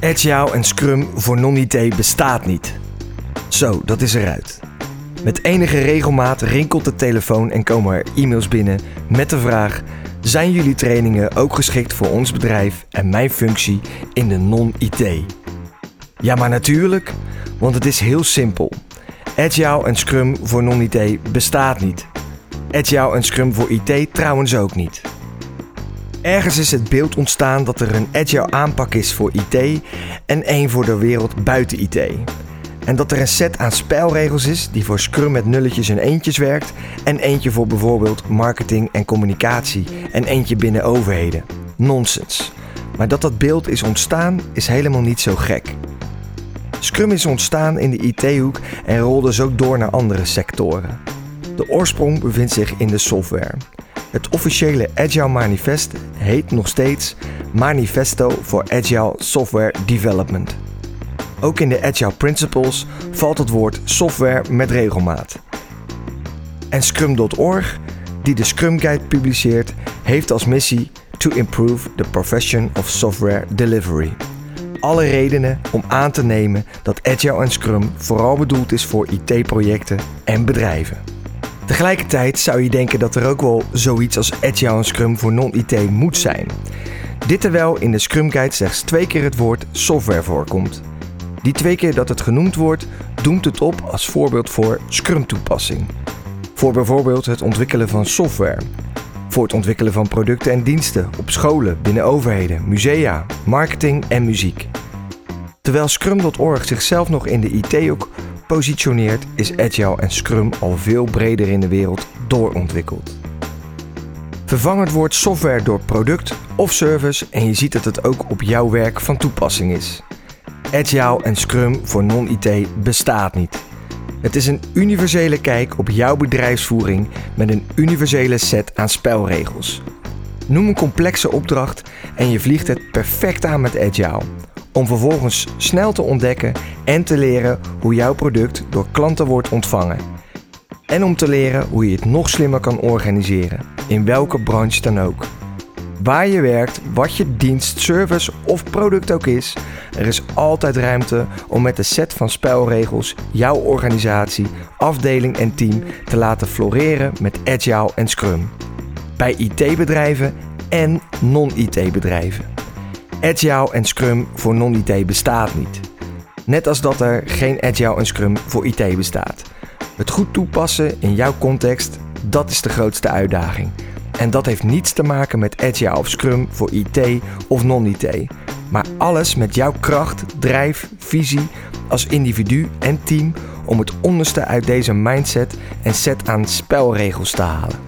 Agile en Scrum voor non-IT bestaat niet. Zo, dat is eruit. Met enige regelmaat rinkelt de telefoon en komen er e-mails binnen met de vraag: zijn jullie trainingen ook geschikt voor ons bedrijf en mijn functie in de non-IT? Ja, maar natuurlijk, want het is heel simpel. Agile en Scrum voor non-IT bestaat niet. Agile en Scrum voor IT trouwens ook niet. Ergens is het beeld ontstaan dat er een agile aanpak is voor IT en één voor de wereld buiten IT. En dat er een set aan spelregels is die voor Scrum met nulletjes en eentjes werkt en eentje voor bijvoorbeeld marketing en communicatie en eentje binnen overheden. Nonsens. Maar dat dat beeld is ontstaan is helemaal niet zo gek. Scrum is ontstaan in de IT-hoek en rolde zo door naar andere sectoren. De oorsprong bevindt zich in de software. Het officiële Agile Manifest heet nog steeds Manifesto for Agile Software Development. Ook in de Agile Principles valt het woord software met regelmaat. En Scrum.org, die de Scrum Guide publiceert, heeft als missie to improve the profession of software delivery. Alle redenen om aan te nemen dat Agile en Scrum vooral bedoeld is voor IT-projecten en bedrijven. Tegelijkertijd zou je denken dat er ook wel zoiets als Agile en Scrum voor non-IT moet zijn. Dit terwijl in de Scrum Guide slechts twee keer het woord software voorkomt. Die twee keer dat het genoemd wordt, doemt het op als voorbeeld voor Scrum-toepassing. Voor bijvoorbeeld het ontwikkelen van software. Voor het ontwikkelen van producten en diensten op scholen, binnen overheden, musea, marketing en muziek. Terwijl Scrum.org zichzelf nog in de IT-hoek positioneert, is Agile en Scrum al veel breder in de wereld doorontwikkeld. Vervang het woord software door product of service en je ziet dat het ook op jouw werk van toepassing is. Agile en Scrum voor non-IT bestaat niet. Het is een universele kijk op jouw bedrijfsvoering met een universele set aan spelregels. Noem een complexe opdracht en je vliegt het perfect aan met Agile. Om vervolgens snel te ontdekken en te leren hoe jouw product door klanten wordt ontvangen. En om te leren hoe je het nog slimmer kan organiseren, in welke branche dan ook. Waar je werkt, wat je dienst, service of product ook is, er is altijd ruimte om met een set van spelregels jouw organisatie, afdeling en team te laten floreren met Agile en Scrum. Bij IT-bedrijven en non-IT-bedrijven. Agile en Scrum voor non-IT bestaat niet. Net als dat er geen Agile en Scrum voor IT bestaat. Het goed toepassen in jouw context, dat is de grootste uitdaging. En dat heeft niets te maken met Agile of Scrum voor IT of non-IT. Maar alles met jouw kracht, drijf, visie als individu en team om het onderste uit deze mindset en set aan spelregels te halen.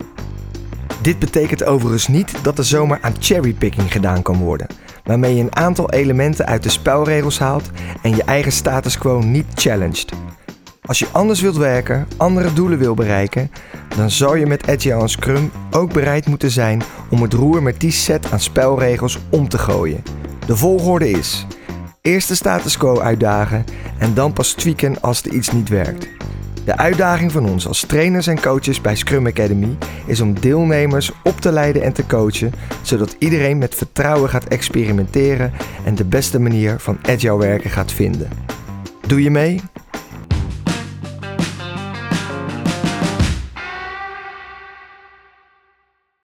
Dit betekent overigens niet dat er zomaar aan cherrypicking gedaan kan worden, waarmee je een aantal elementen uit de spelregels haalt en je eigen status quo niet challenged. Als je anders wilt werken, andere doelen wil bereiken, dan zou je met Agile en Scrum ook bereid moeten zijn om het roer met die set aan spelregels om te gooien. De volgorde is: eerst de status quo uitdagen en dan pas tweaken als er iets niet werkt. De uitdaging van ons als trainers en coaches bij Scrum Academy is om deelnemers op te leiden en te coachen, zodat iedereen met vertrouwen gaat experimenteren en de beste manier van agile werken gaat vinden. Doe je mee?